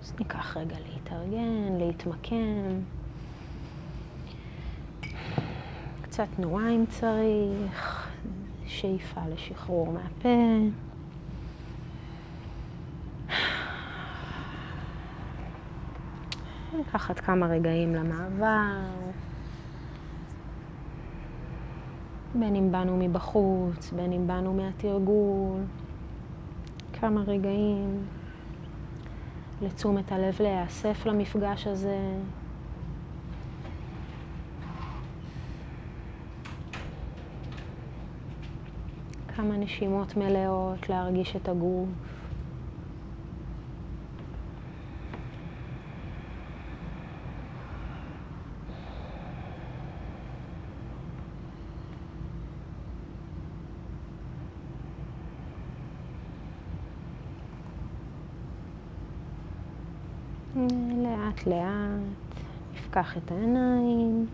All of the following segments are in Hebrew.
אז ניקח רגע להתארגן, להתמקם. קצת תנועה אם צריך, שאיפה לשחרור מהפה. לקחת כמה רגעים למעבר, בין אם באנו מבחוץ, בין אם באנו מהתרגול, כמה רגעים לתשומת הלב להיאסף למפגש הזה. כמה נשימות מלאות, להרגיש את הגוף. לאט נפקח את העיניים,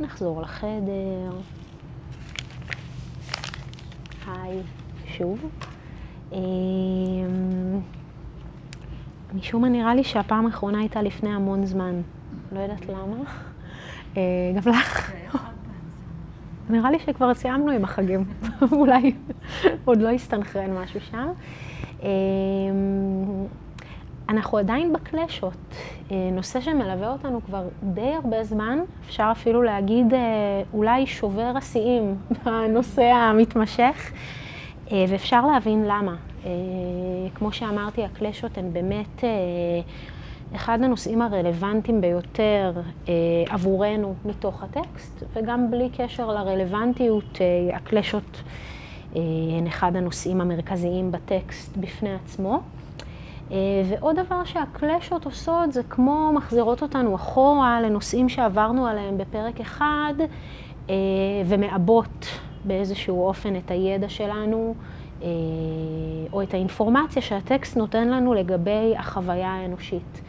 נחזור לחדר. היי, שוב. אמ, משום מה נראה לי שהפעם האחרונה הייתה לפני המון זמן. לא יודעת למה. אה, גם לך? נראה לי שכבר סיימנו עם החגים. אולי עוד לא הסתנכרן משהו שם. אנחנו עדיין בקלשות, אה, נושא שמלווה אותנו כבר די הרבה זמן, אפשר אפילו להגיד אה, אולי שובר השיאים בנושא המתמשך, אה, ואפשר להבין למה. כמו שאמרתי, הקלשות הן באמת אחד הנושאים הרלוונטיים ביותר עבורנו מתוך הטקסט, וגם בלי קשר לרלוונטיות, הקלשות הן אחד הנושאים המרכזיים בטקסט בפני עצמו. אה, ועוד דבר שהקלשות עושות זה כמו מחזירות אותנו אחורה לנושאים שעברנו עליהם בפרק אחד אה, ומעבות באיזשהו אופן את הידע שלנו אה, או את האינפורמציה שהטקסט נותן לנו לגבי החוויה האנושית.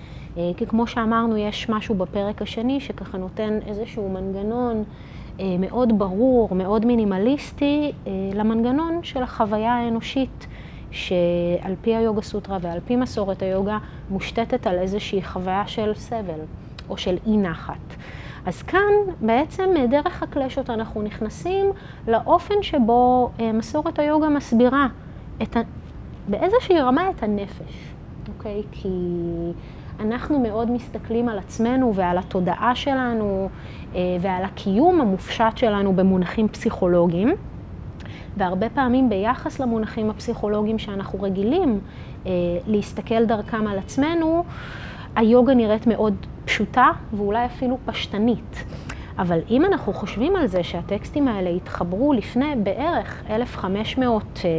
כי כמו שאמרנו, יש משהו בפרק השני שככה נותן איזשהו מנגנון מאוד ברור, מאוד מינימליסטי, למנגנון של החוויה האנושית. שעל פי היוגה סוטרה ועל פי מסורת היוגה מושתתת על איזושהי חוויה של סבל או של אי נחת. אז כאן בעצם דרך הקלשות אנחנו נכנסים לאופן שבו אה, מסורת היוגה מסבירה את ה... באיזושהי רמה את הנפש, אוקיי? כי אנחנו מאוד מסתכלים על עצמנו ועל התודעה שלנו אה, ועל הקיום המופשט שלנו במונחים פסיכולוגיים. והרבה פעמים ביחס למונחים הפסיכולוגיים שאנחנו רגילים אה, להסתכל דרכם על עצמנו, היוגה נראית מאוד פשוטה ואולי אפילו פשטנית. אבל אם אנחנו חושבים על זה שהטקסטים האלה התחברו לפני בערך 1,500 אה,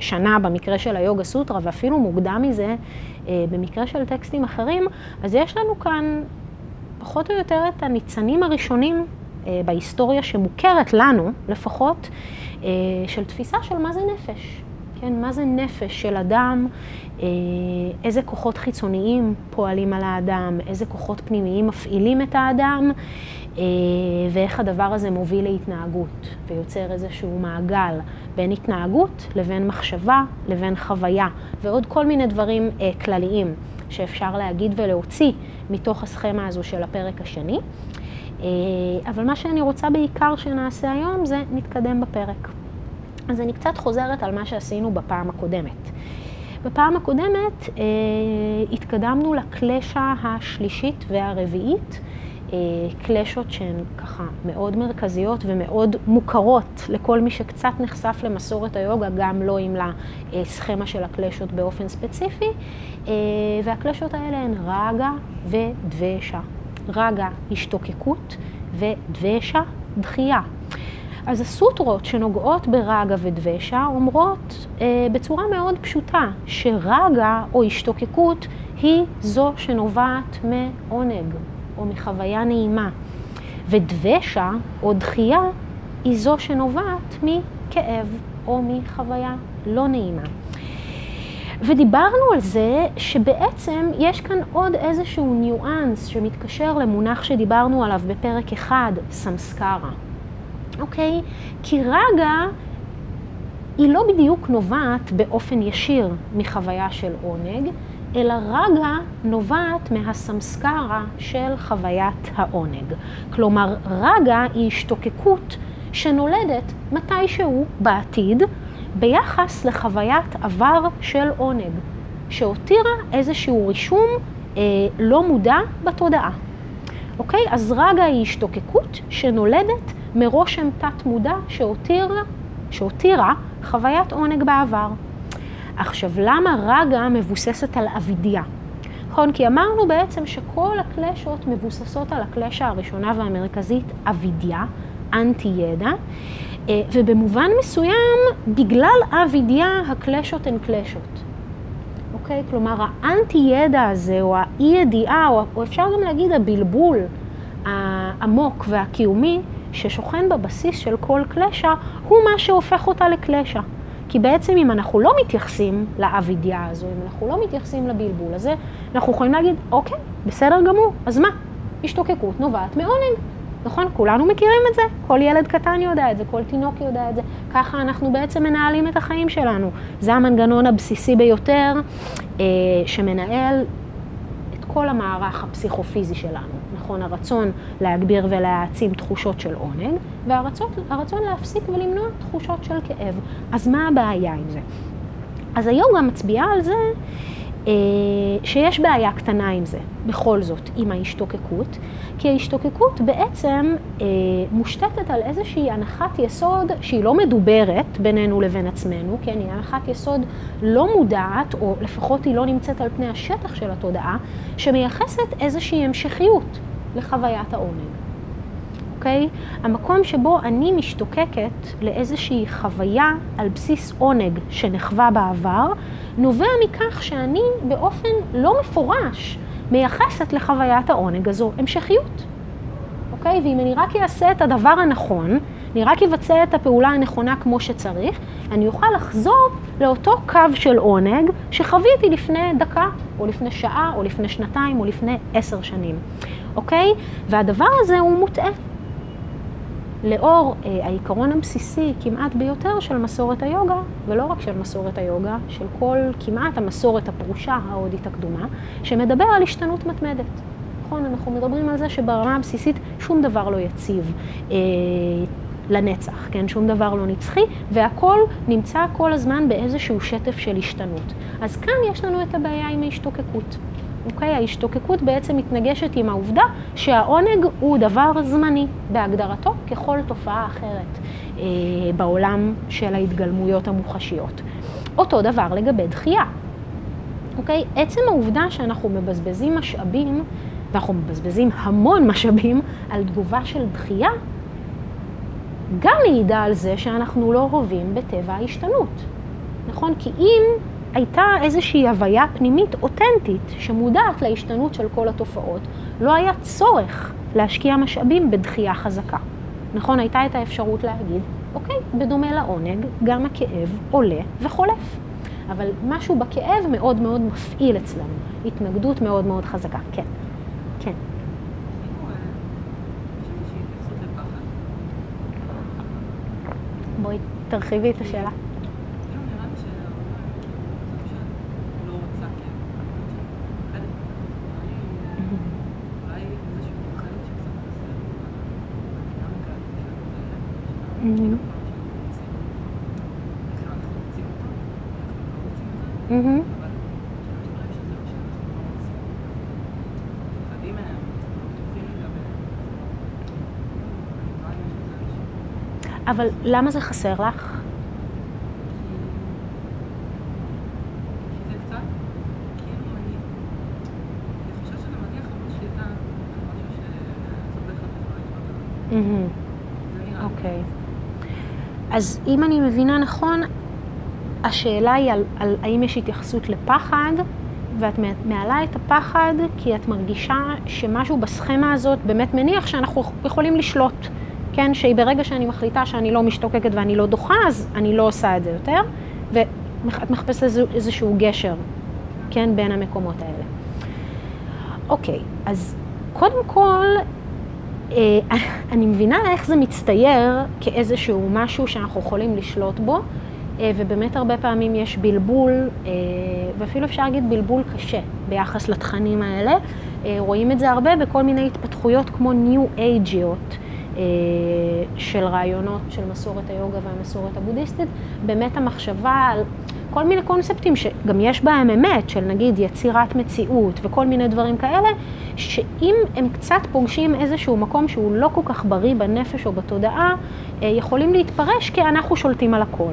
שנה במקרה של היוגה סוטרה, ואפילו מוקדם מזה אה, במקרה של טקסטים אחרים, אז יש לנו כאן פחות או יותר את הניצנים הראשונים בהיסטוריה שמוכרת לנו לפחות, אה, של תפיסה של מה זה נפש. כן, מה זה נפש של אדם, אה, איזה כוחות חיצוניים פועלים על האדם, איזה כוחות פנימיים מפעילים את האדם, ואיך הדבר הזה מוביל להתנהגות ויוצר איזשהו מעגל בין התנהגות לבין מחשבה לבין חוויה, ועוד כל מיני דברים כלליים שאפשר להגיד ולהוציא מתוך הסכמה הזו של הפרק השני. אה, אבל מה שאני רוצה בעיקר שנעשה היום זה נתקדם בפרק. אז אני קצת חוזרת על מה שעשינו בפעם הקודמת. בפעם הקודמת אה, התקדמנו לקלשה השלישית והרביעית, אה, קלשות שהן ככה מאוד מרכזיות ומאוד מוכרות לכל מי שקצת נחשף למסורת היוגה, גם לא עם לסכמה של הקלשות באופן ספציפי, אה, והקלשות האלה הן רגה ודבשה. רגה, השתוקקות, ודבשה, דחייה. אז הסוטרות שנוגעות ברגה ודבשה אומרות אה, בצורה מאוד פשוטה שרגה או השתוקקות היא זו שנובעת מעונג או מחוויה נעימה, ודבשה או דחייה היא זו שנובעת מכאב או מחוויה לא נעימה. ודיברנו על זה שבעצם יש כאן עוד איזשהו ניואנס שמתקשר למונח שדיברנו עליו בפרק אחד, סמסקרה. אוקיי? כי רגע היא לא בדיוק נובעת באופן ישיר מחוויה של עונג, אלא רגה נובעת מהסמסקרה של חוויית העונג. כלומר, רגה היא השתוקקות שנולדת מתישהו בעתיד ביחס לחוויית עבר של עונג, שהותירה איזשהו רישום אה, לא מודע בתודעה. אוקיי? אז רגה היא השתוקקות שנולדת מרושם תת-מודע שהותירה, שהותירה חוויית עונג בעבר. עכשיו, למה רגה מבוססת על אבידיה? נכון, כי אמרנו בעצם שכל הקלשות מבוססות על הקלשה הראשונה והמרכזית, אבידיה, אנטי ידע, ובמובן מסוים, בגלל אבידיה, הקלשות הן קלשות. אוקיי? כלומר, האנטי ידע הזה, או האי ידיעה, או, או אפשר גם להגיד הבלבול העמוק והקיומי, ששוכן בבסיס של כל קלשה, הוא מה שהופך אותה לקלשה. כי בעצם אם אנחנו לא מתייחסים לאבידיה הזו, אם אנחנו לא מתייחסים לבלבול הזה, אנחנו יכולים להגיד, אוקיי, בסדר גמור, אז מה? השתוקקות נובעת מעונג. נכון? כולנו מכירים את זה, כל ילד קטן יודע את זה, כל תינוק יודע את זה. ככה אנחנו בעצם מנהלים את החיים שלנו. זה המנגנון הבסיסי ביותר אה, שמנהל את כל המערך הפסיכופיזי שלנו. נכון, הרצון להגביר ולהעצים תחושות של עונג, והרצון להפסיק ולמנוע תחושות של כאב. אז מה הבעיה עם זה? אז היוגה מצביעה על זה שיש בעיה קטנה עם זה, בכל זאת, עם ההשתוקקות, כי ההשתוקקות בעצם אה, מושתתת על איזושהי הנחת יסוד שהיא לא מדוברת בינינו לבין עצמנו, כן, היא הנחת יסוד לא מודעת, או לפחות היא לא נמצאת על פני השטח של התודעה, שמייחסת איזושהי המשכיות לחוויית העונג. אוקיי? המקום שבו אני משתוקקת לאיזושהי חוויה על בסיס עונג שנחווה בעבר, נובע מכך שאני באופן לא מפורש מייחסת לחוויית העונג הזו המשכיות. אוקיי? ואם אני רק אעשה את הדבר הנכון, אני רק אבצע את הפעולה הנכונה כמו שצריך, אני אוכל לחזור לאותו קו של עונג שחוויתי לפני דקה, או לפני שעה, או לפני שנתיים, או לפני עשר שנים. אוקיי? והדבר הזה הוא מוטעה. לאור אה, העיקרון הבסיסי כמעט ביותר של מסורת היוגה, ולא רק של מסורת היוגה, של כל כמעט המסורת הפרושה ההודית הקדומה, שמדבר על השתנות מתמדת. נכון, אנחנו מדברים על זה שברמה הבסיסית שום דבר לא יציב אה, לנצח, כן? שום דבר לא נצחי, והכל נמצא כל הזמן באיזשהו שטף של השתנות. אז כאן יש לנו את הבעיה עם ההשתוקקות. אוקיי? ההשתוקקות בעצם מתנגשת עם העובדה שהעונג הוא דבר זמני בהגדרתו ככל תופעה אחרת אה, בעולם של ההתגלמויות המוחשיות. אותו דבר לגבי דחייה. אוקיי? עצם העובדה שאנחנו מבזבזים משאבים, ואנחנו מבזבזים המון משאבים על תגובה של דחייה, גם מעידה על זה שאנחנו לא הווים בטבע ההשתנות. נכון? כי אם הייתה איזושהי הוויה פנימית אותנטית שמודעת להשתנות של כל התופעות, לא היה צורך להשקיע משאבים בדחייה חזקה. נכון, הייתה את האפשרות להגיד, אוקיי, בדומה לעונג, גם הכאב עולה וחולף. אבל משהו בכאב מאוד מאוד מפעיל אצלנו, התנגדות מאוד מאוד חזקה, כן. כן. בואי תרחיבי את השאלה. אבל למה זה חסר לך? אז אם אני מבינה נכון, השאלה היא על, על האם יש התייחסות לפחד, ואת מעלה את הפחד כי את מרגישה שמשהו בסכמה הזאת באמת מניח שאנחנו יכולים לשלוט. כן, שהיא ברגע שאני מחליטה שאני לא משתוקקת ואני לא דוחה, אז אני לא עושה את זה יותר, ואת מחפשת איז, איזשהו גשר, כן, בין המקומות האלה. אוקיי, אז קודם כל, אני מבינה איך זה מצטייר כאיזשהו משהו שאנחנו יכולים לשלוט בו, ובאמת הרבה פעמים יש בלבול, ואפילו אפשר להגיד בלבול קשה ביחס לתכנים האלה. רואים את זה הרבה בכל מיני התפתחויות כמו New Ageיות. של רעיונות של מסורת היוגה והמסורת הבודהיסטית, באמת המחשבה על כל מיני קונספטים שגם יש בהם אמת, של נגיד יצירת מציאות וכל מיני דברים כאלה, שאם הם קצת פוגשים איזשהו מקום שהוא לא כל כך בריא בנפש או בתודעה, אה, יכולים להתפרש כי אנחנו שולטים על הכל.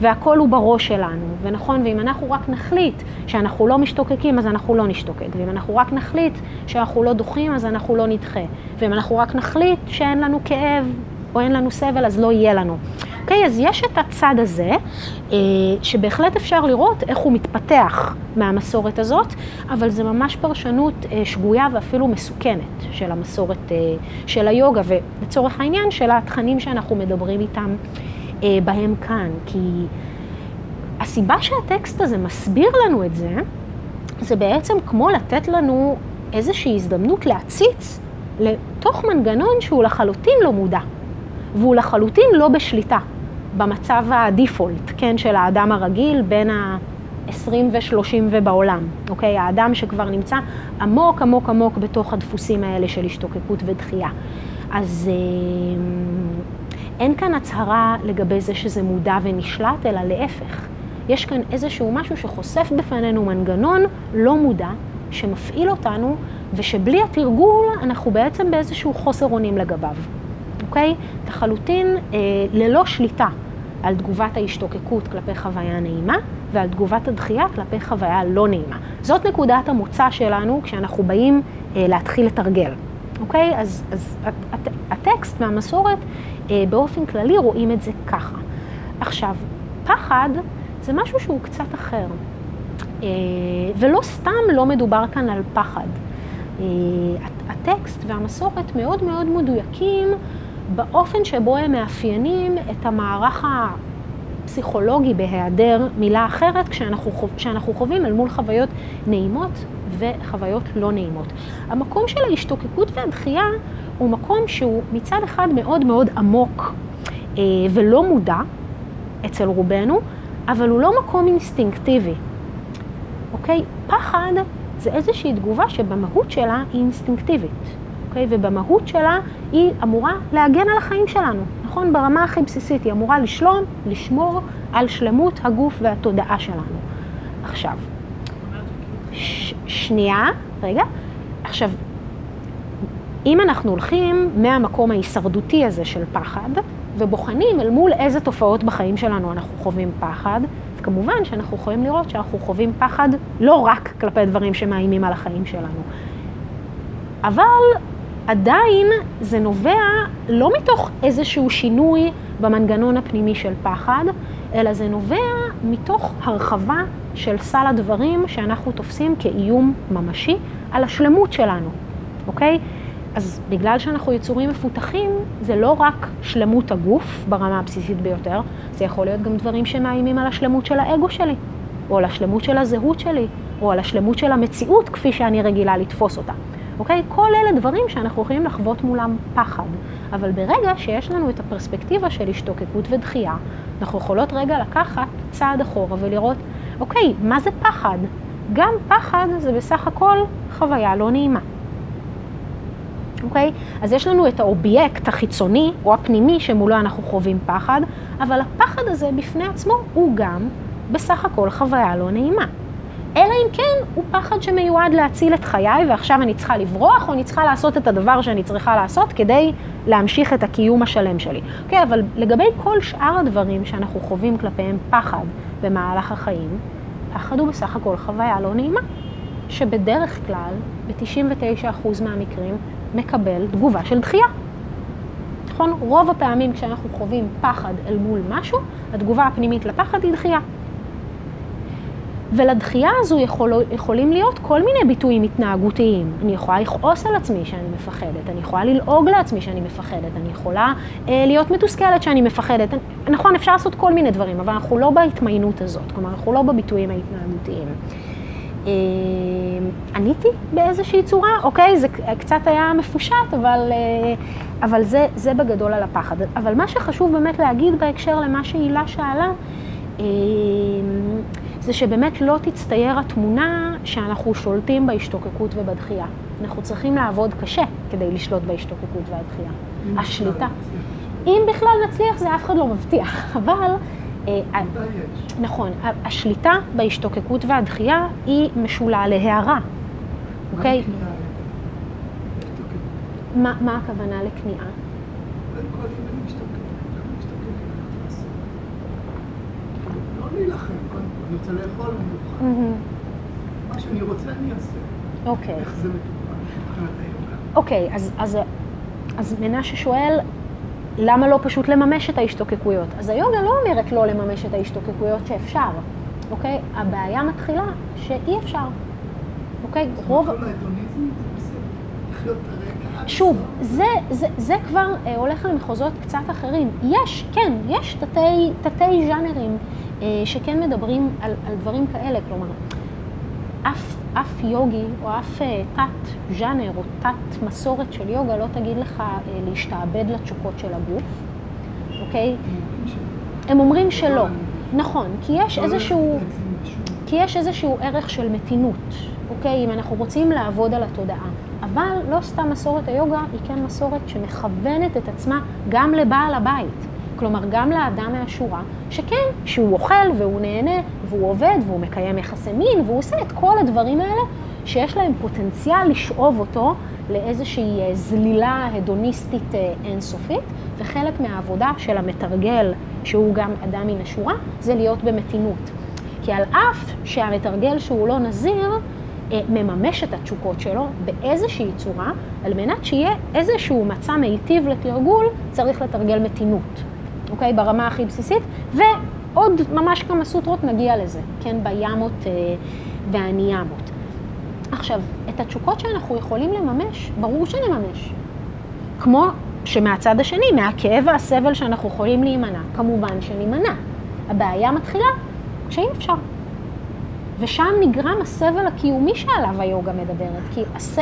והכל הוא בראש שלנו, ונכון, ואם אנחנו רק נחליט שאנחנו לא משתוקקים, אז אנחנו לא נשתוקק, ואם אנחנו רק נחליט שאנחנו לא דוחים, אז אנחנו לא נדחה, ואם אנחנו רק נחליט שאין לנו כאב או אין לנו סבל, אז לא יהיה לנו. אוקיי, אז יש את הצד הזה, אה, שבהחלט אפשר לראות איך הוא מתפתח מהמסורת הזאת, אבל זה ממש פרשנות אה, שגויה ואפילו מסוכנת של המסורת אה, של היוגה, ולצורך העניין של התכנים שאנחנו מדברים איתם בהם כאן. כי הסיבה שהטקסט הזה מסביר לנו את זה, זה בעצם כמו לתת לנו איזושהי הזדמנות להציץ לתוך מנגנון שהוא לחלוטין לא מודע, והוא לחלוטין לא בשליטה. במצב הדיפולט, כן, של האדם הרגיל בין ה-20 ו-30 ובעולם, אוקיי? האדם שכבר נמצא עמוק עמוק עמוק בתוך הדפוסים האלה של השתוקקות ודחייה. אז אה, אין כאן הצהרה לגבי זה שזה מודע ונשלט, אלא להפך. יש כאן איזשהו משהו שחושף בפנינו מנגנון לא מודע, שמפעיל אותנו, ושבלי התרגול אנחנו בעצם באיזשהו חוסר אונים לגביו. אוקיי? לחלוטין אה, ללא שליטה על תגובת ההשתוקקות כלפי חוויה נעימה ועל תגובת הדחייה כלפי חוויה לא נעימה. זאת נקודת המוצא שלנו כשאנחנו באים אה, להתחיל לתרגל, אוקיי? אז, אז הט, הטקסט והמסורת אה, באופן כללי רואים את זה ככה. עכשיו, פחד זה משהו שהוא קצת אחר. אה, ולא סתם לא מדובר כאן על פחד. אה, הטקסט והמסורת מאוד מאוד מדויקים באופן שבו הם מאפיינים את המערך הפסיכולוגי בהיעדר מילה אחרת כשאנחנו, כשאנחנו חווים אל מול חוויות נעימות וחוויות לא נעימות. המקום של ההשתוקקות והדחייה הוא מקום שהוא מצד אחד מאוד מאוד עמוק אה, ולא מודע אצל רובנו, אבל הוא לא מקום אינסטינקטיבי. אוקיי? פחד זה איזושהי תגובה שבמהות שלה היא אינסטינקטיבית. אוקיי? ובמהות שלה היא אמורה להגן על החיים שלנו, נכון? ברמה הכי בסיסית, היא אמורה לשלום, לשמור על שלמות הגוף והתודעה שלנו. עכשיו, ש- שנייה, רגע. עכשיו, אם אנחנו הולכים מהמקום ההישרדותי הזה של פחד, ובוחנים אל מול איזה תופעות בחיים שלנו אנחנו חווים פחד, אז כמובן שאנחנו יכולים לראות שאנחנו חווים פחד לא רק כלפי דברים שמאיימים על החיים שלנו. אבל עדיין זה נובע לא מתוך איזשהו שינוי במנגנון הפנימי של פחד, אלא זה נובע מתוך הרחבה של סל הדברים שאנחנו תופסים כאיום ממשי על השלמות שלנו, אוקיי? אז בגלל שאנחנו יצורים מפותחים, זה לא רק שלמות הגוף ברמה הבסיסית ביותר, זה יכול להיות גם דברים שמאיימים על השלמות של האגו שלי, או על השלמות של הזהות שלי, או על השלמות של המציאות כפי שאני רגילה לתפוס אותה. אוקיי? כל אלה דברים שאנחנו יכולים לחוות מולם פחד. אבל ברגע שיש לנו את הפרספקטיבה של השתוקקות ודחייה, אנחנו יכולות רגע לקחת צעד אחורה ולראות, אוקיי, מה זה פחד? גם פחד זה בסך הכל חוויה לא נעימה. אוקיי? אז יש לנו את האובייקט החיצוני או הפנימי שמולו אנחנו חווים פחד, אבל הפחד הזה בפני עצמו הוא גם בסך הכל חוויה לא נעימה. אלא אם כן הוא פחד שמיועד להציל את חיי, ועכשיו אני צריכה לברוח, או אני צריכה לעשות את הדבר שאני צריכה לעשות כדי להמשיך את הקיום השלם שלי. אוקיי, okay, אבל לגבי כל שאר הדברים שאנחנו חווים כלפיהם פחד במהלך החיים, פחד הוא בסך הכל חוויה לא נעימה, שבדרך כלל, ב-99% מהמקרים, מקבל תגובה של דחייה. נכון? רוב הפעמים כשאנחנו חווים פחד אל מול משהו, התגובה הפנימית לפחד היא דחייה. ולדחייה הזו יכול, יכולים להיות כל מיני ביטויים התנהגותיים. אני יכולה לכעוס על עצמי שאני מפחדת, אני יכולה ללעוג לעצמי שאני מפחדת, אני יכולה אה, להיות מתוסכלת שאני מפחדת. נכון, אפשר לעשות כל מיני דברים, אבל אנחנו לא בהתמיינות הזאת, כלומר, אנחנו לא בביטויים ההתנהגותיים. אה, עניתי באיזושהי צורה, אוקיי, זה קצת היה מפושט, אבל, אה, אבל זה, זה בגדול על הפחד. אבל מה שחשוב באמת להגיד בהקשר למה שהילה שאלה, זה שבאמת לא תצטייר התמונה שאנחנו שולטים בהשתוקקות ובדחייה. אנחנו צריכים לעבוד קשה כדי לשלוט בהשתוקקות והדחייה. השליטה. אם בכלל נצליח, זה אף אחד לא מבטיח, אבל... אה, נכון, השליטה בהשתוקקות והדחייה היא משולה להערה, אוקיי? מה הכוונה לכניעה? להילחם, אני רוצה לאכול, אני אוכל. מה שאני רוצה אני אעשה. אוקיי. איך זה מטופל מבחינת היוגה? אוקיי, אז, אז, אז מנשה שואל, למה לא פשוט לממש את ההשתוקקויות? אז היוגה לא אומרת לא לממש את ההשתוקקויות שאפשר, אוקיי? הבעיה מתחילה שאי אפשר, אוקיי? רוב... כל ההדוניזם זה בסדר, לחיות את הרגע. שוב, זה, זה, זה כבר אה, הולך למחוזות קצת אחרים. יש, כן, יש תתי, תתי ז'אנרים אה, שכן מדברים על, על דברים כאלה, כלומר, אף, אף יוגי או אף אה, תת ז'אנר או תת מסורת של יוגה לא תגיד לך אה, להשתעבד לתשוקות של הגוף, אוקיי? הם אומרים שלא. נכון, כי יש לא איזשהו... כי יש איזשהו ערך של מתינות, אוקיי? אם אנחנו רוצים לעבוד על התודעה. אבל לא סתם מסורת היוגה, היא כן מסורת שמכוונת את עצמה גם לבעל הבית. כלומר, גם לאדם מהשורה, שכן, שהוא אוכל והוא נהנה והוא עובד והוא מקיים יחסי מין והוא עושה את כל הדברים האלה שיש להם פוטנציאל לשאוב אותו לאיזושהי אה, זלילה הדוניסטית אה, אינסופית, וחלק מהעבודה של המתרגל, שהוא גם אדם מן השורה, זה להיות במתינות. כי על אף שהמתרגל שהוא לא נזיר, מממש את התשוקות שלו באיזושהי צורה, על מנת שיהיה איזשהו מצע מיטיב לתרגול, צריך לתרגל מתינות. אוקיי? ברמה הכי בסיסית, ועוד ממש כמה סוטרות נגיע לזה, כן? בימות אה, והניאמות. עכשיו, את התשוקות שאנחנו יכולים לממש, ברור שנממש. כמו שמהצד השני, מהכאב והסבל שאנחנו יכולים להימנע, כמובן שנימנע. הבעיה מתחילה כשאי אפשר. ושם נגרם הסבל הקיומי שעליו היוגה מדברת, כי הס...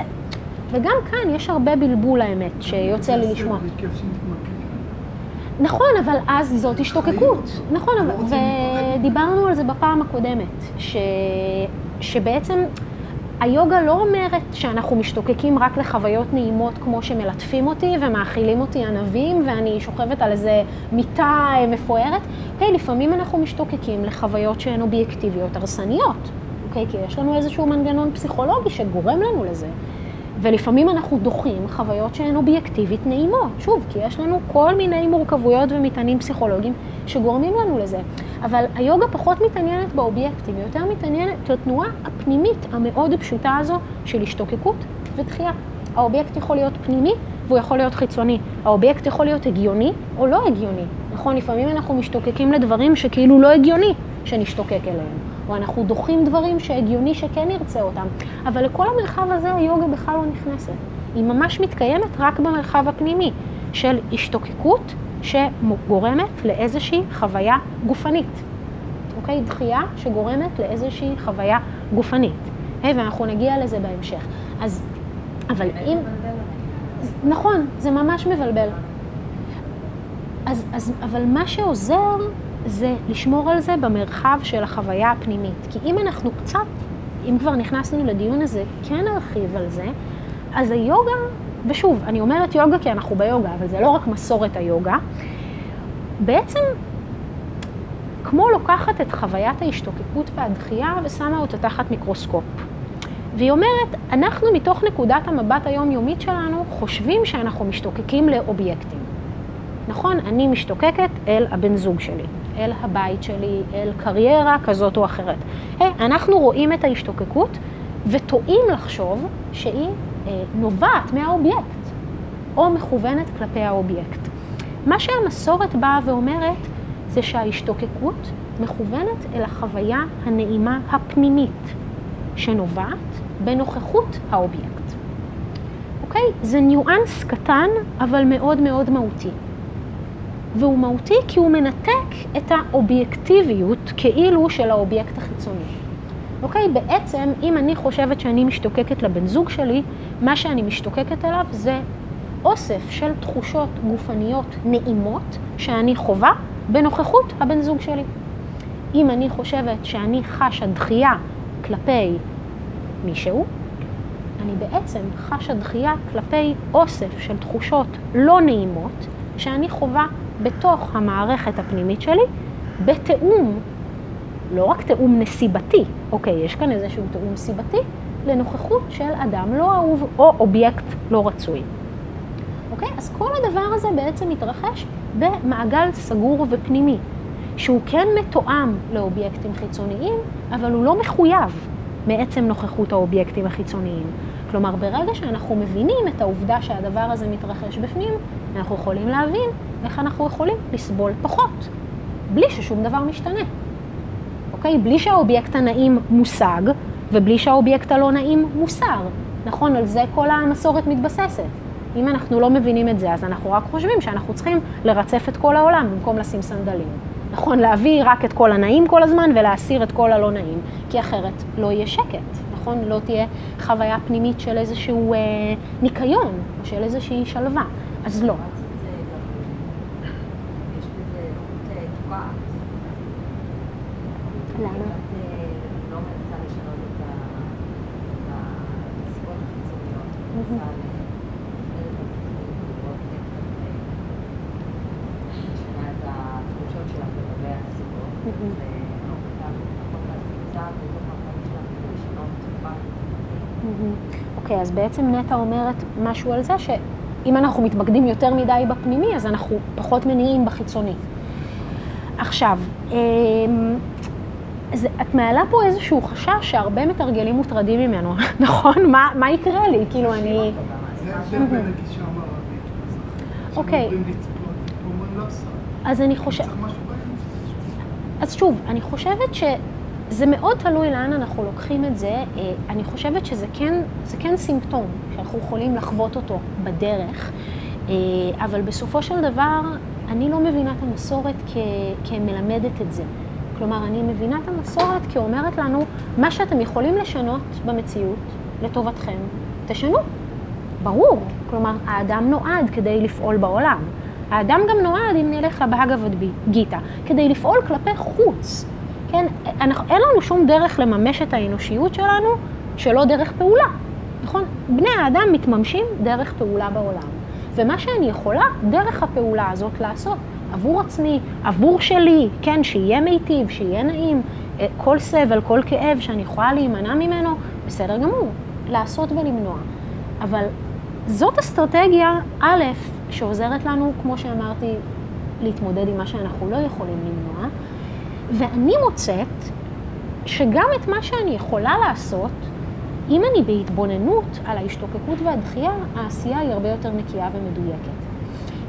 וגם כאן יש הרבה בלבול האמת, שיוצא לי לשמוע. נכון, אבל אז זאת השתוקקות. נכון, אבל, ודיברנו על זה בפעם הקודמת, ש, שבעצם היוגה לא אומרת שאנחנו משתוקקים רק לחוויות נעימות כמו שמלטפים אותי ומאכילים אותי ענבים ואני שוכבת על איזה מיטה מפוארת. אוקיי, לפעמים אנחנו משתוקקים לחוויות שהן אובייקטיביות, הרסניות. אוקיי, כי יש לנו איזשהו מנגנון פסיכולוגי שגורם לנו לזה. ולפעמים אנחנו דוחים חוויות שהן אובייקטיבית נעימות. שוב, כי יש לנו כל מיני מורכבויות ומטענים פסיכולוגיים שגורמים לנו לזה. אבל היוגה פחות מתעניינת באובייקטים, היא יותר מתעניינת לתנועה הפנימית המאוד פשוטה הזו של השתוקקות ודחייה. האובייקט יכול להיות פנימי והוא יכול להיות חיצוני. האובייקט יכול להיות הגיוני או לא הגיוני. נכון, לפעמים אנחנו משתוקקים לדברים שכאילו לא הגיוני שנשתוקק אליהם. או אנחנו דוחים דברים שהגיוני שכן נרצה אותם. אבל לכל המרחב הזה היוגה בכלל לא נכנסת. היא ממש מתקיימת רק במרחב הפנימי של השתוקקות שגורמת לאיזושהי חוויה גופנית. אוקיי? דחייה שגורמת לאיזושהי חוויה גופנית. היי, ואנחנו נגיע לזה בהמשך. אז, אבל אם... נכון, זה ממש מבלבל. אז, אז, אבל מה שעוזר זה לשמור על זה במרחב של החוויה הפנימית. כי אם אנחנו קצת, אם כבר נכנסנו לדיון הזה, כן נרחיב על זה, אז היוגה, ושוב, אני אומרת יוגה כי אנחנו ביוגה, אבל זה לא רק מסורת היוגה, בעצם כמו לוקחת את חוויית ההשתוקקות והדחייה ושמה אותה תחת מיקרוסקופ. והיא אומרת, אנחנו מתוך נקודת המבט היומיומית שלנו חושבים שאנחנו משתוקקים לאובייקטים. נכון, אני משתוקקת אל הבן זוג שלי. אל הבית שלי, אל קריירה כזאת או אחרת. Hey, אנחנו רואים את ההשתוקקות וטועים לחשוב שהיא נובעת מהאובייקט, או מכוונת כלפי האובייקט. מה שהמסורת באה ואומרת זה שההשתוקקות מכוונת אל החוויה הנעימה הפנימית, שנובעת בנוכחות האובייקט. אוקיי? זה ניואנס קטן, אבל מאוד מאוד מהותי. והוא מהותי כי הוא מנתק את האובייקטיביות כאילו של האובייקט החיצוני. אוקיי? בעצם, אם אני חושבת שאני משתוקקת לבן זוג שלי, מה שאני משתוקקת אליו זה אוסף של תחושות גופניות נעימות שאני חווה בנוכחות הבן זוג שלי. אם אני חושבת שאני חשה דחייה כלפי מישהו, אני בעצם חשה דחייה כלפי אוסף של תחושות לא נעימות שאני חווה בתוך המערכת הפנימית שלי, בתיאום, לא רק תיאום נסיבתי, אוקיי, יש כאן איזשהו תיאום סיבתי, לנוכחות של אדם לא אהוב או אובייקט לא רצוי. אוקיי? אז כל הדבר הזה בעצם מתרחש במעגל סגור ופנימי, שהוא כן מתואם לאובייקטים חיצוניים, אבל הוא לא מחויב מעצם נוכחות האובייקטים החיצוניים. כלומר, ברגע שאנחנו מבינים את העובדה שהדבר הזה מתרחש בפנים, אנחנו יכולים להבין איך אנחנו יכולים לסבול פחות, בלי ששום דבר משתנה. אוקיי? בלי שהאובייקט הנעים מושג, ובלי שהאובייקט הלא נעים מוסר. נכון? על זה כל המסורת מתבססת. אם אנחנו לא מבינים את זה, אז אנחנו רק חושבים שאנחנו צריכים לרצף את כל העולם במקום לשים סנדלים. נכון? להביא רק את כל הנעים כל הזמן ולהסיר את כל הלא נעים, כי אחרת לא יהיה שקט, נכון? לא תהיה חוויה פנימית של איזשהו אה, ניקיון, או של איזושהי שלווה. אז לא. אוקיי, אז בעצם נטע אומרת משהו על זה שאם אנחנו מתמקדים יותר מדי בפנימי, אז אנחנו פחות מניעים בחיצוני. עכשיו, אמ, אז את מעלה פה איזשהו חשש שהרבה מתרגלים מוטרדים ממנו, נכון? מה, מה יקרה לי? כאילו, אני... זה ההבדל בין הגישה המערבית למזרחית. אוקיי. לא. אז אני חושבת... אז שוב, אני חושבת שזה מאוד תלוי לאן אנחנו לוקחים את זה. אה, אני חושבת שזה כן, זה כן סימפטום שאנחנו יכולים לחוות אותו בדרך, אה, אבל בסופו של דבר, אני לא מבינה את המסורת כ, כמלמדת את זה. כלומר, אני מבינה את המסורת כאומרת לנו, מה שאתם יכולים לשנות במציאות לטובתכם, תשנו. ברור. כלומר, האדם נועד כדי לפעול בעולם. האדם גם נועד, אם נלך לבהגבד גיתא, כדי לפעול כלפי חוץ. כן, אנחנו, אין לנו שום דרך לממש את האנושיות שלנו שלא דרך פעולה, נכון? בני האדם מתממשים דרך פעולה בעולם. ומה שאני יכולה, דרך הפעולה הזאת לעשות, עבור עצמי, עבור שלי, כן, שיהיה מיטיב, שיהיה נעים, אה, כל סבל, כל כאב שאני יכולה להימנע ממנו, בסדר גמור, לעשות ולמנוע. אבל זאת אסטרטגיה, א', שעוזרת לנו, כמו שאמרתי, להתמודד עם מה שאנחנו לא יכולים למנוע, ואני מוצאת שגם את מה שאני יכולה לעשות, אם אני בהתבוננות על ההשתוקקות והדחייה, העשייה היא הרבה יותר נקייה ומדויקת.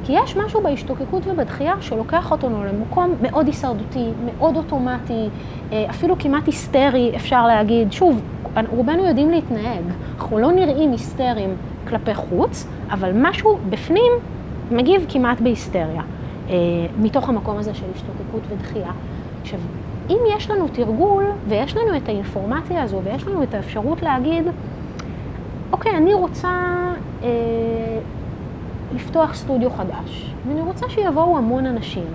כי יש משהו בהשתוקקות ובדחייה שלוקח אותנו למקום מאוד הישרדותי, מאוד אוטומטי, אה, אפילו כמעט היסטרי, אפשר להגיד. שוב, רובנו יודעים להתנהג, אנחנו לא נראים היסטריים כלפי חוץ, אבל משהו בפנים מגיב כמעט בהיסטריה, אה, מתוך המקום הזה של השתוקקות ודחייה. עכשיו, אם יש לנו תרגול ויש לנו את האינפורמציה הזו ויש לנו את האפשרות להגיד, אוקיי, אני רוצה אה, לפתוח סטודיו חדש, ואני רוצה שיבואו המון אנשים.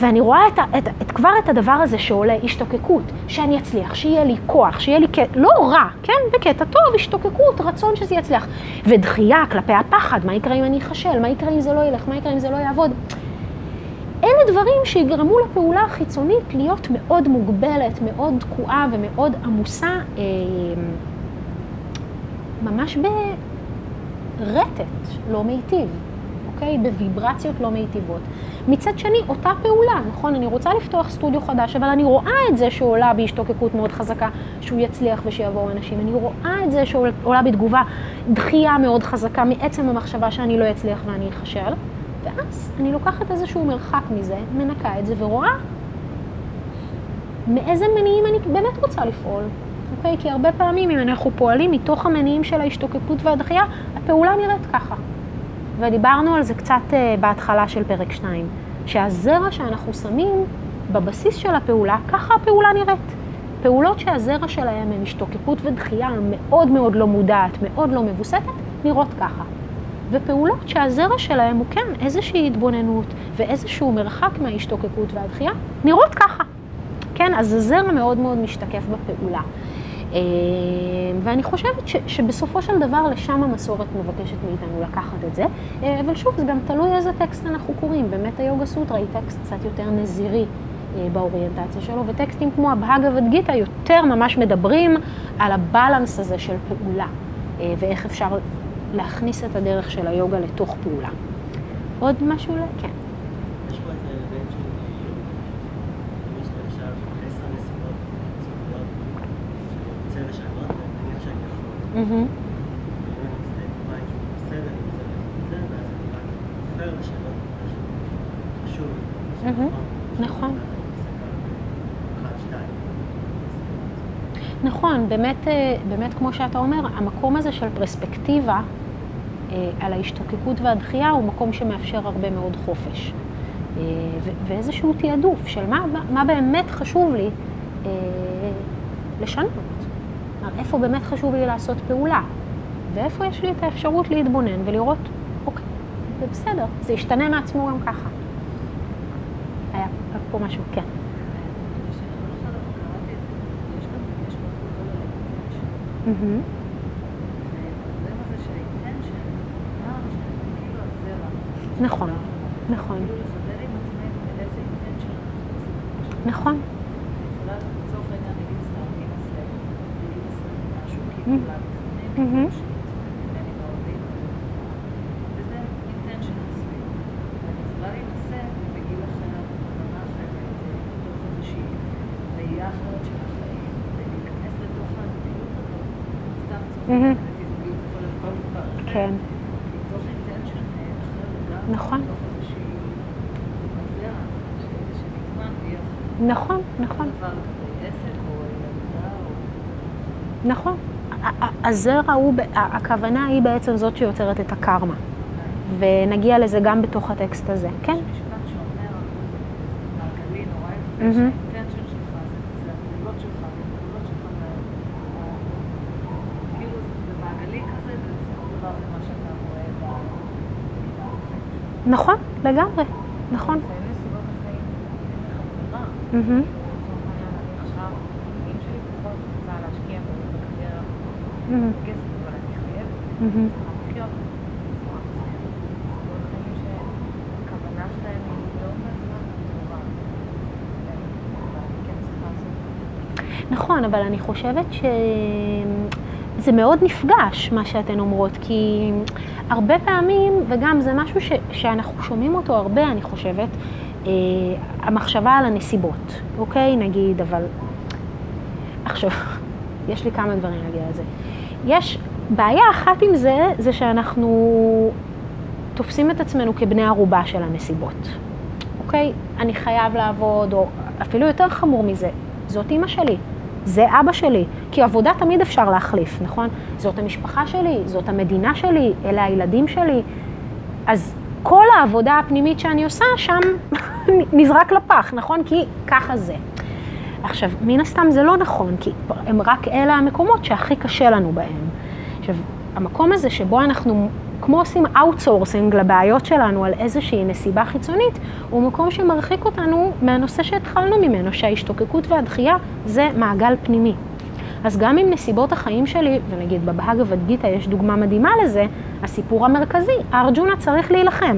ואני רואה את, את, את, כבר את הדבר הזה שעולה, השתוקקות, שאני אצליח, שיהיה לי כוח, שיהיה לי, לא רע, כן, בקטע טוב, השתוקקות, רצון שזה יצליח. ודחייה כלפי הפחד, מה יקרה אם אני אכשל, מה יקרה אם זה לא ילך, מה יקרה אם זה לא יעבוד. אלה דברים שיגרמו לפעולה החיצונית להיות מאוד מוגבלת, מאוד תקועה ומאוד עמוסה, אה, ממש ברטט לא מיטיב. אוקיי? בוויברציות לא מיטיבות. מצד שני, אותה פעולה, נכון? אני רוצה לפתוח סטודיו חדש, אבל אני רואה את זה שעולה בהשתוקקות מאוד חזקה, שהוא יצליח ושיבואו אנשים. אני רואה את זה שעולה בתגובה דחייה מאוד חזקה מעצם המחשבה שאני לא אצליח ואני אכשל, ואז אני לוקחת איזשהו מרחק מזה, מנקה את זה ורואה מאיזה מניעים אני באמת רוצה לפעול. אוקיי? כי הרבה פעמים אם אנחנו פועלים מתוך המניעים של ההשתוקקות והדחייה, הפעולה נראית ככה. ודיברנו על זה קצת אה, בהתחלה של פרק 2, שהזרע שאנחנו שמים בבסיס של הפעולה, ככה הפעולה נראית. פעולות שהזרע שלהם הם השתוקקות ודחייה מאוד מאוד לא מודעת, מאוד לא מבוסתת, נראות ככה. ופעולות שהזרע שלהם הוא כן איזושהי התבוננות ואיזשהו מרחק מההשתוקקות והדחייה, נראות ככה. כן? אז הזרע מאוד מאוד משתקף בפעולה. אה, ואני חושבת ש, שבסופו של דבר לשם המסורת מבקשת מאיתנו לקחת את זה, אה, אבל שוב, זה גם תלוי איזה טקסט אנחנו קוראים. באמת היוגה סוטרה היא טקסט קצת יותר נזירי אה, באוריינטציה שלו, וטקסטים כמו הבהגה ודגיתא יותר ממש מדברים על הבלנס הזה של פעולה, ואיך אפשר להכניס את הדרך של היוגה לתוך פעולה. עוד משהו? כן. נכון. נכון, באמת, אה, באמת כמו שאתה אומר, המקום הזה של פרספקטיבה אה, על ההשתוקקות והדחייה הוא מקום שמאפשר הרבה מאוד חופש. אה, ואיזשהו תעדוף של מה, מה באמת חשוב לי לשנות. כלומר, איפה באמת חשוב לי לעשות פעולה, ואיפה יש לי את האפשרות להתבונן ולראות, אוקיי, זה בסדר, זה ישתנה מעצמו גם ככה. היה פה משהו, כן. Mm-hmm. נכון, נכון. נכון. הזרע הוא, הכוונה היא בעצם זאת שיוצרת את הקרמה. ונגיע לזה גם בתוך הטקסט הזה, כן? יש משפט שאומר, מעגלי נכון, לגמרי, נכון. נכון, אבל אני חושבת שזה מאוד נפגש, מה שאתן אומרות, כי הרבה פעמים, וגם זה משהו ש, שאנחנו שומעים אותו הרבה, אני חושבת, אה, המחשבה על הנסיבות, אוקיי? נגיד, אבל... עכשיו, יש לי כמה דברים להגיד על זה. יש בעיה אחת עם זה, זה שאנחנו תופסים את עצמנו כבני ערובה של הנסיבות, אוקיי? אני חייב לעבוד, או אפילו יותר חמור מזה, זאת אימא שלי. זה אבא שלי, כי עבודה תמיד אפשר להחליף, נכון? זאת המשפחה שלי, זאת המדינה שלי, אלה הילדים שלי. אז כל העבודה הפנימית שאני עושה שם נזרק לפח, נכון? כי ככה זה. עכשיו, מן הסתם זה לא נכון, כי הם רק אלה המקומות שהכי קשה לנו בהם. עכשיו, המקום הזה שבו אנחנו כמו עושים outsourcing לבעיות שלנו על איזושהי נסיבה חיצונית, הוא מקום שמרחיק אותנו מהנושא שהתחלנו ממנו, שההשתוקקות והדחייה זה מעגל פנימי. אז גם אם נסיבות החיים שלי, ונגיד בבהגווד גיטא יש דוגמה מדהימה לזה, הסיפור המרכזי, ארג'ונה צריך להילחם.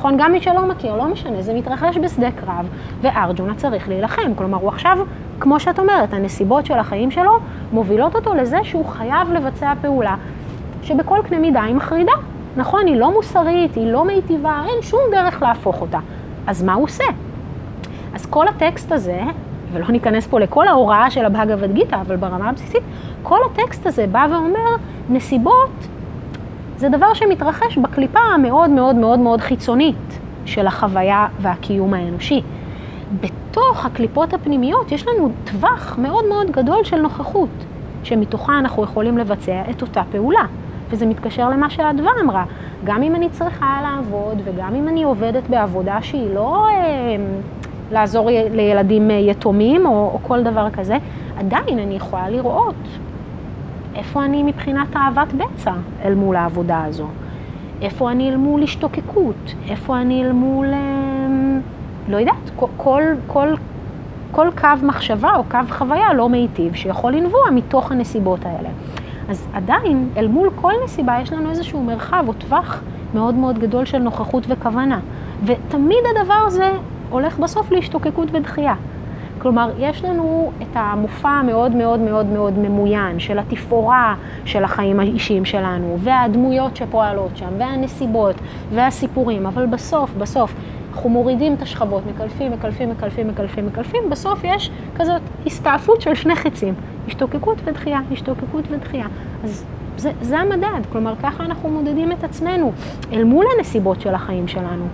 נכון? גם מי שלא מכיר, לא משנה, זה מתרחש בשדה קרב, וארג'ונה צריך להילחם. כלומר, הוא עכשיו, כמו שאת אומרת, הנסיבות של החיים שלו מובילות אותו לזה שהוא חייב לבצע פעולה שבכל קנה מידה היא מחרידה. נכון, היא לא מוסרית, היא לא מיטיבה, אין שום דרך להפוך אותה. אז מה הוא עושה? אז כל הטקסט הזה, ולא ניכנס פה לכל ההוראה של הבהגבד גיתא, אבל ברמה הבסיסית, כל הטקסט הזה בא ואומר, נסיבות זה דבר שמתרחש בקליפה המאוד מאוד מאוד מאוד חיצונית של החוויה והקיום האנושי. בתוך הקליפות הפנימיות יש לנו טווח מאוד מאוד גדול של נוכחות, שמתוכה אנחנו יכולים לבצע את אותה פעולה. וזה מתקשר למה שאדווה אמרה. גם אם אני צריכה לעבוד וגם אם אני עובדת בעבודה שהיא לא אה, לעזור לילדים יתומים או, או כל דבר כזה, עדיין אני יכולה לראות איפה אני מבחינת אהבת בצע אל מול העבודה הזו. איפה אני אל מול השתוקקות, איפה אני אל מול, אה, לא יודעת, כל, כל כל קו מחשבה או קו חוויה לא מיטיב שיכול לנבוע מתוך הנסיבות האלה. אז עדיין, אל מול כל נסיבה יש לנו איזשהו מרחב או טווח מאוד מאוד גדול של נוכחות וכוונה. ותמיד הדבר הזה הולך בסוף להשתוקקות ודחייה. כלומר, יש לנו את המופע המאוד מאוד מאוד מאוד ממוין של התפאורה של החיים האישיים שלנו, והדמויות שפועלות שם, והנסיבות, והסיפורים, אבל בסוף, בסוף, אנחנו מורידים את השכבות, מקלפים, מקלפים, מקלפים, מקלפים, מקלפים, בסוף יש כזאת הסתעפות של שני חצים, השתוקקות ודחייה, השתוקקות ודחייה. אז זה, זה המדד, כלומר ככה אנחנו מודדים את עצמנו אל מול הנסיבות של החיים שלנו.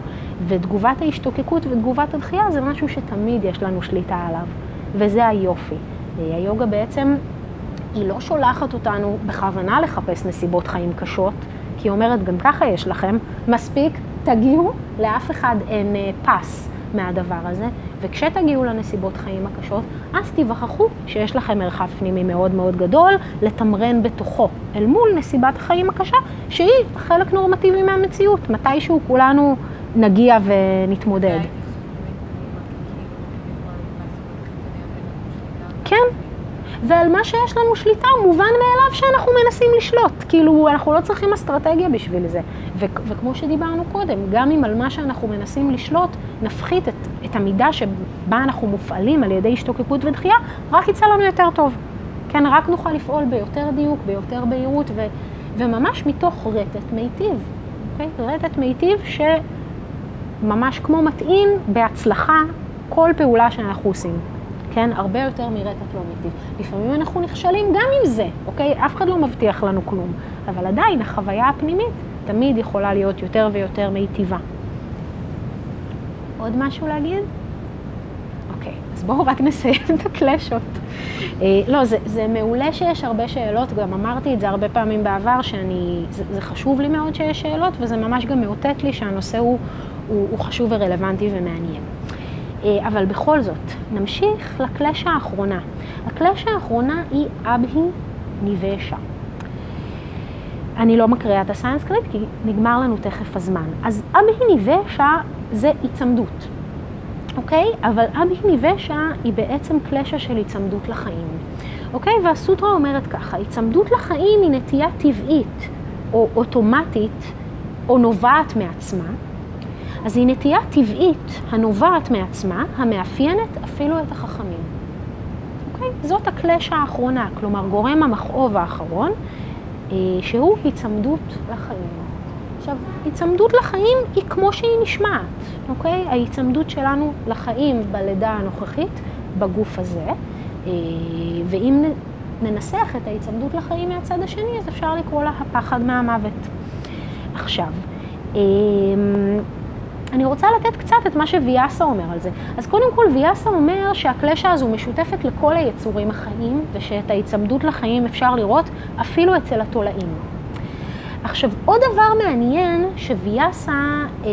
ותגובת ההשתוקקות ותגובת הדחייה זה משהו שתמיד יש לנו שליטה עליו, וזה היופי. היוגה בעצם, היא לא שולחת אותנו בכוונה לחפש נסיבות חיים קשות, כי היא אומרת, גם ככה יש לכם, מספיק, תגיעו, לאף אחד אין אה, פס מהדבר הזה, וכשתגיעו לנסיבות חיים הקשות, אז תיווכחו שיש לכם מרחב פנימי מאוד מאוד גדול לתמרן בתוכו, אל מול נסיבת החיים הקשה, שהיא חלק נורמטיבי מהמציאות. מתישהו כולנו נגיע ונתמודד. כן, ועל מה שיש לנו שליטה מובן מאליו שאנחנו מנסים לשלוט. כאילו, אנחנו לא צריכים אסטרטגיה בשביל זה. ו- וכמו שדיברנו קודם, גם אם על מה שאנחנו מנסים לשלוט, נפחית את, את המידה שבה אנחנו מופעלים על ידי השתוקקות ודחייה, רק יצא לנו יותר טוב. כן, רק נוכל לפעול ביותר דיוק, ביותר בהירות, ו- וממש מתוך רטט מיטיב. אוקיי? רטט מיטיב ש... ממש כמו מטעין בהצלחה כל פעולה שאנחנו עושים. כן? הרבה יותר מרטט לא מיטיב. לפעמים אנחנו נכשלים גם עם זה, אוקיי? אף אחד לא מבטיח לנו כלום. אבל עדיין החוויה הפנימית תמיד יכולה להיות יותר ויותר מיטיבה. עוד משהו להגיד? אוקיי, אז בואו רק נסיים את הקלשות. אה, לא, זה, זה מעולה שיש הרבה שאלות, גם אמרתי את זה הרבה פעמים בעבר, שאני, זה, זה חשוב לי מאוד שיש שאלות, וזה ממש גם מאותת לי שהנושא הוא, הוא, הוא חשוב ורלוונטי ומעניין. אה, אבל בכל זאת, נמשיך לקלשה האחרונה. הקלשה האחרונה היא אבהי ניבשה. אני לא מקריאה את הסנסקריט כי נגמר לנו תכף הזמן. אז אבהי ניבשה זה היצמדות, אוקיי? אבל אבהי ניבשה היא בעצם קלשה של היצמדות לחיים, אוקיי? והסוטרה אומרת ככה, היצמדות לחיים היא נטייה טבעית או אוטומטית או נובעת מעצמה, אז היא נטייה טבעית הנובעת מעצמה, המאפיינת אפילו את החכמים. אוקיי? זאת הקלשה האחרונה, כלומר גורם המכאוב האחרון, אה, שהוא היצמדות לחיים. עכשיו, היצמדות לחיים היא כמו שהיא נשמעת, אוקיי? ההיצמדות שלנו לחיים בלידה הנוכחית, בגוף הזה, אה, ואם ננסח את ההיצמדות לחיים מהצד השני, אז אפשר לקרוא לה הפחד מהמוות. עכשיו, אה, אני רוצה לתת קצת את מה שוויאסה אומר על זה. אז קודם כל, ויאסה אומר שהקלשה הזו משותפת לכל היצורים החיים, ושאת ההיצמדות לחיים אפשר לראות אפילו אצל התולעים. עכשיו, עוד דבר מעניין שוויאסה אה,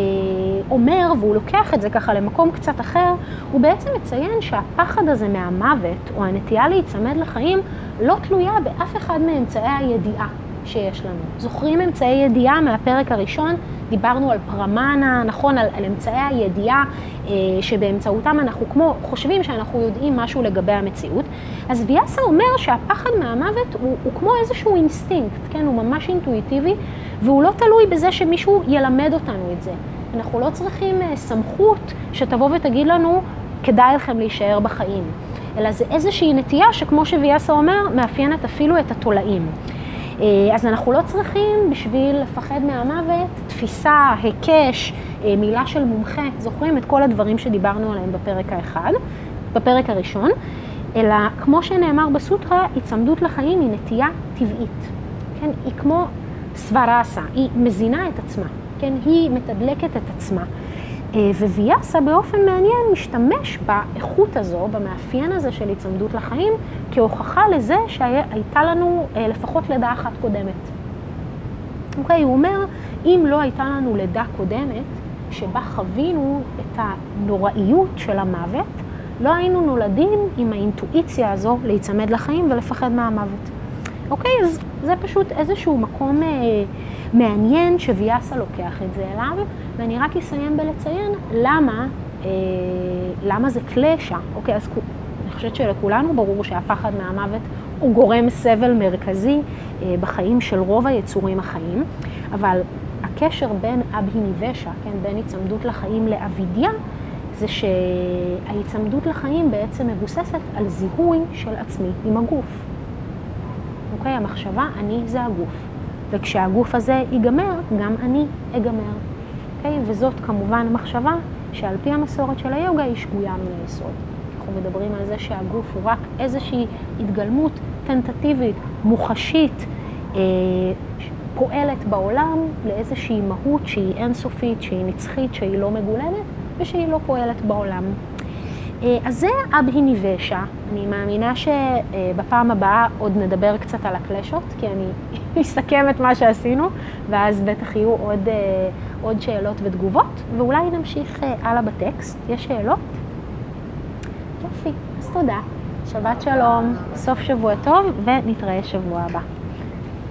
אומר, והוא לוקח את זה ככה למקום קצת אחר, הוא בעצם מציין שהפחד הזה מהמוות, או הנטייה להיצמד לחיים, לא תלויה באף אחד מאמצעי הידיעה שיש לנו. זוכרים אמצעי ידיעה מהפרק הראשון? דיברנו על פרמנה, נכון, על, על אמצעי הידיעה אה, שבאמצעותם אנחנו כמו, חושבים שאנחנו יודעים משהו לגבי המציאות. אז ויאסה אומר שהפחד מהמוות הוא, הוא כמו איזשהו אינסטינקט, כן, הוא ממש אינטואיטיבי, והוא לא תלוי בזה שמישהו ילמד אותנו את זה. אנחנו לא צריכים אה, סמכות שתבוא ותגיד לנו, כדאי לכם להישאר בחיים. אלא זה איזושהי נטייה שכמו שוויאסה אומר, מאפיינת אפילו את התולעים. אה, אז אנחנו לא צריכים בשביל לפחד מהמוות תפיסה, היקש, אה, מילה של מומחה, זוכרים את כל הדברים שדיברנו עליהם בפרק האחד, בפרק הראשון, אלא כמו שנאמר בסוטרה, היצמדות לחיים היא נטייה טבעית. כן, היא כמו סוורסה, היא מזינה את עצמה, כן, היא מתדלקת את עצמה. אה, וויאסה באופן מעניין משתמש באיכות הזו, במאפיין הזה של היצמדות לחיים, כהוכחה לזה שהייתה לנו אה, לפחות לידה אחת קודמת. אוקיי, הוא אומר, אם לא הייתה לנו לידה קודמת, שבה חווינו את הנוראיות של המוות, לא היינו נולדים עם האינטואיציה הזו להיצמד לחיים ולפחד מהמוות. אוקיי, אז זה פשוט איזשהו מקום אה, מעניין שוויאסה לוקח את זה אליו, ואני רק אסיים בלציין למה, אה, למה זה קלשה. אוקיי, אז חושבת שלכולנו ברור שהפחד מהמוות הוא גורם סבל מרכזי בחיים של רוב היצורים החיים, אבל הקשר בין אבהיניבשה, כן, בין היצמדות לחיים לאבידיה, זה שההיצמדות לחיים בעצם מבוססת על זיהוי של עצמי עם הגוף. אוקיי? המחשבה, אני זה הגוף. וכשהגוף הזה ייגמר, גם אני אגמר. אוקיי? וזאת כמובן מחשבה שעל פי המסורת של היוגה היא שגויה מן היסוד. אנחנו מדברים על זה שהגוף הוא רק איזושהי התגלמות טנטטיבית, מוחשית, אה, פועלת בעולם לאיזושהי מהות שהיא אינסופית, שהיא נצחית, שהיא לא מגולמת ושהיא לא פועלת בעולם. אה, אז זה אבהיניבשה. אני מאמינה שבפעם הבאה עוד נדבר קצת על הקלשות, כי אני אסכם את מה שעשינו, ואז בטח יהיו עוד, אה, עוד שאלות ותגובות, ואולי נמשיך אה, הלאה בטקסט. יש שאלות? יופי, אז תודה. שבת שלום, סוף שבוע טוב, ונתראה שבוע הבא.